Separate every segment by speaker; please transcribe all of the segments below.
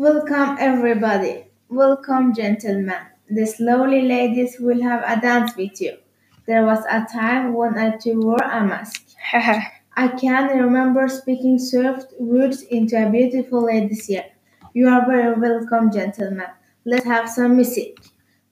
Speaker 1: Welcome, everybody. Welcome, gentlemen. The lovely ladies will have a dance with you. There was a time when I too wore a mask. I can remember speaking soft words into a beautiful lady's ear. You are very welcome, gentlemen. Let's have some music.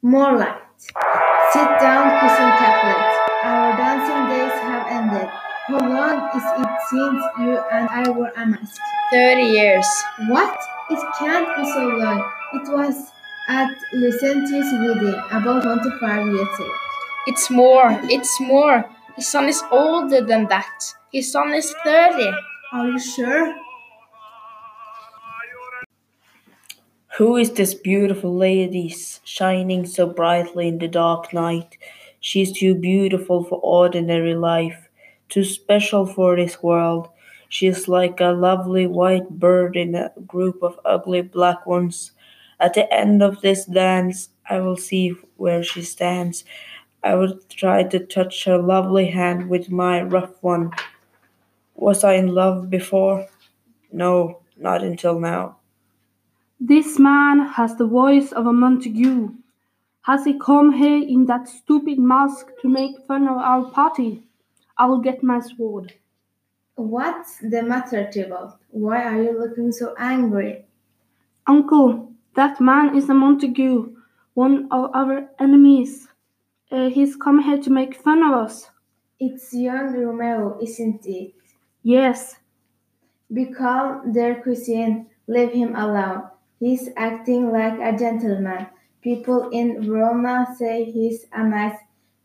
Speaker 1: More light. Sit down, cousin Capulet. Our dancing days have ended. How long is it since you and I wore a mask?
Speaker 2: 30 years.
Speaker 1: What? It can't be so long. It was at Lucentio's wedding, about 25 years ago.
Speaker 2: It's more. It's more. His son is older than that. His son is 30.
Speaker 1: Are you sure?
Speaker 3: Who is this beautiful lady shining so brightly in the dark night? She is too beautiful for ordinary life, too special for this world. She is like a lovely white bird in a group of ugly black ones. At the end of this dance, I will see where she stands. I will try to touch her lovely hand with my rough one. Was I in love before? No, not until now.
Speaker 4: This man has the voice of a Montague. Has he come here in that stupid mask to make fun of our party? I will get my sword.
Speaker 1: What's the matter, Tybalt? Why are you looking so angry?
Speaker 4: Uncle, that man is a Montague, one of our enemies. Uh, he's come here to make fun of us.
Speaker 1: It's young Romeo, isn't it?
Speaker 4: Yes,
Speaker 1: Be calm, dear cousin. Leave him alone. He's acting like a gentleman. People in Verona say he's a nice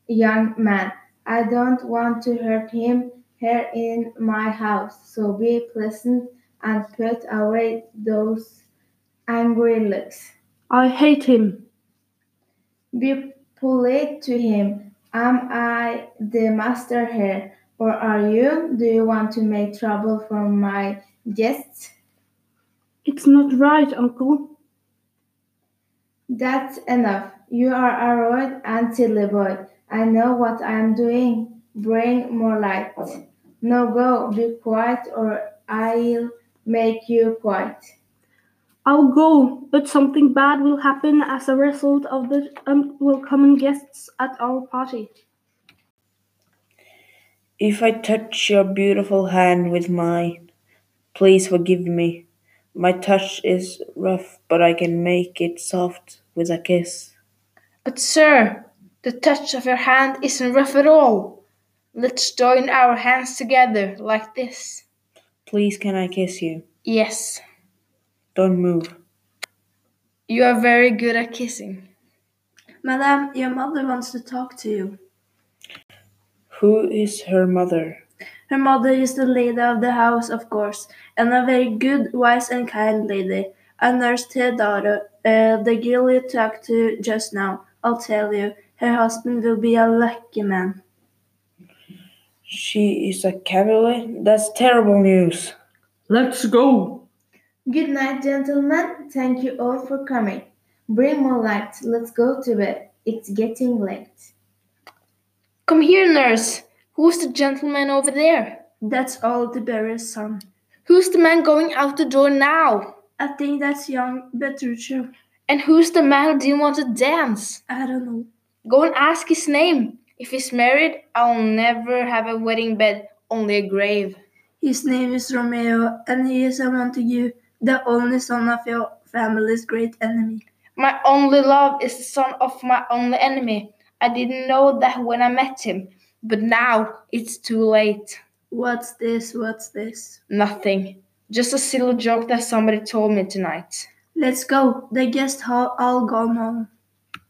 Speaker 1: young man. I don't want to hurt him here in my house, so be pleasant and put away those angry looks.
Speaker 4: I hate him.
Speaker 1: Be polite to him. Am I the master here, or are you? Do you want to make trouble for my guests?
Speaker 4: It's not right, Uncle.
Speaker 1: That's enough. You are a rude and silly boy. I know what I am doing. Bring more light. No, go. Be quiet, or I'll make you quiet.
Speaker 4: I'll go, but something bad will happen as a result of the unwelcome guests at our party.
Speaker 3: If I touch your beautiful hand with mine, please forgive me. My touch is rough, but I can make it soft with a kiss.
Speaker 2: But, sir, the touch of your hand isn't rough at all. Let's join our hands together like this.
Speaker 3: Please, can I kiss you?
Speaker 2: Yes,
Speaker 3: Don't move.
Speaker 2: you are very good at kissing.
Speaker 5: Madam, your mother wants to talk to you.
Speaker 3: Who is her mother?
Speaker 5: Her mother is the lady of the house, of course, and a very good, wise, and kind lady. I nursed her daughter, uh, the girl you talked to just now. I'll tell you, her husband will be a lucky man.
Speaker 3: She is a Capulet? That's terrible news.
Speaker 4: Let's go.
Speaker 1: Good night, gentlemen. Thank you all for coming. Bring more light. Let's go to bed. It's getting late.
Speaker 2: Come here, nurse. Who's the gentleman over there?
Speaker 5: That's old Tiberio's son.
Speaker 2: Who's the man going out the door now?
Speaker 5: I think that's young Petruchio.
Speaker 2: And who's the man who didn't want to dance?
Speaker 5: I don't know.
Speaker 2: Go and ask his name. If he's married, I'll never have a wedding bed, only a grave.
Speaker 5: His name is Romeo, and he is a Montague, the only son of your family's great enemy.
Speaker 2: My only love is the son of my only enemy. I didn't know that when I met him, but now it's too late.
Speaker 5: What's this? What's this?
Speaker 2: Nothing. Just a silly joke that somebody told me tonight.
Speaker 5: Let's go. The guests have all gone home.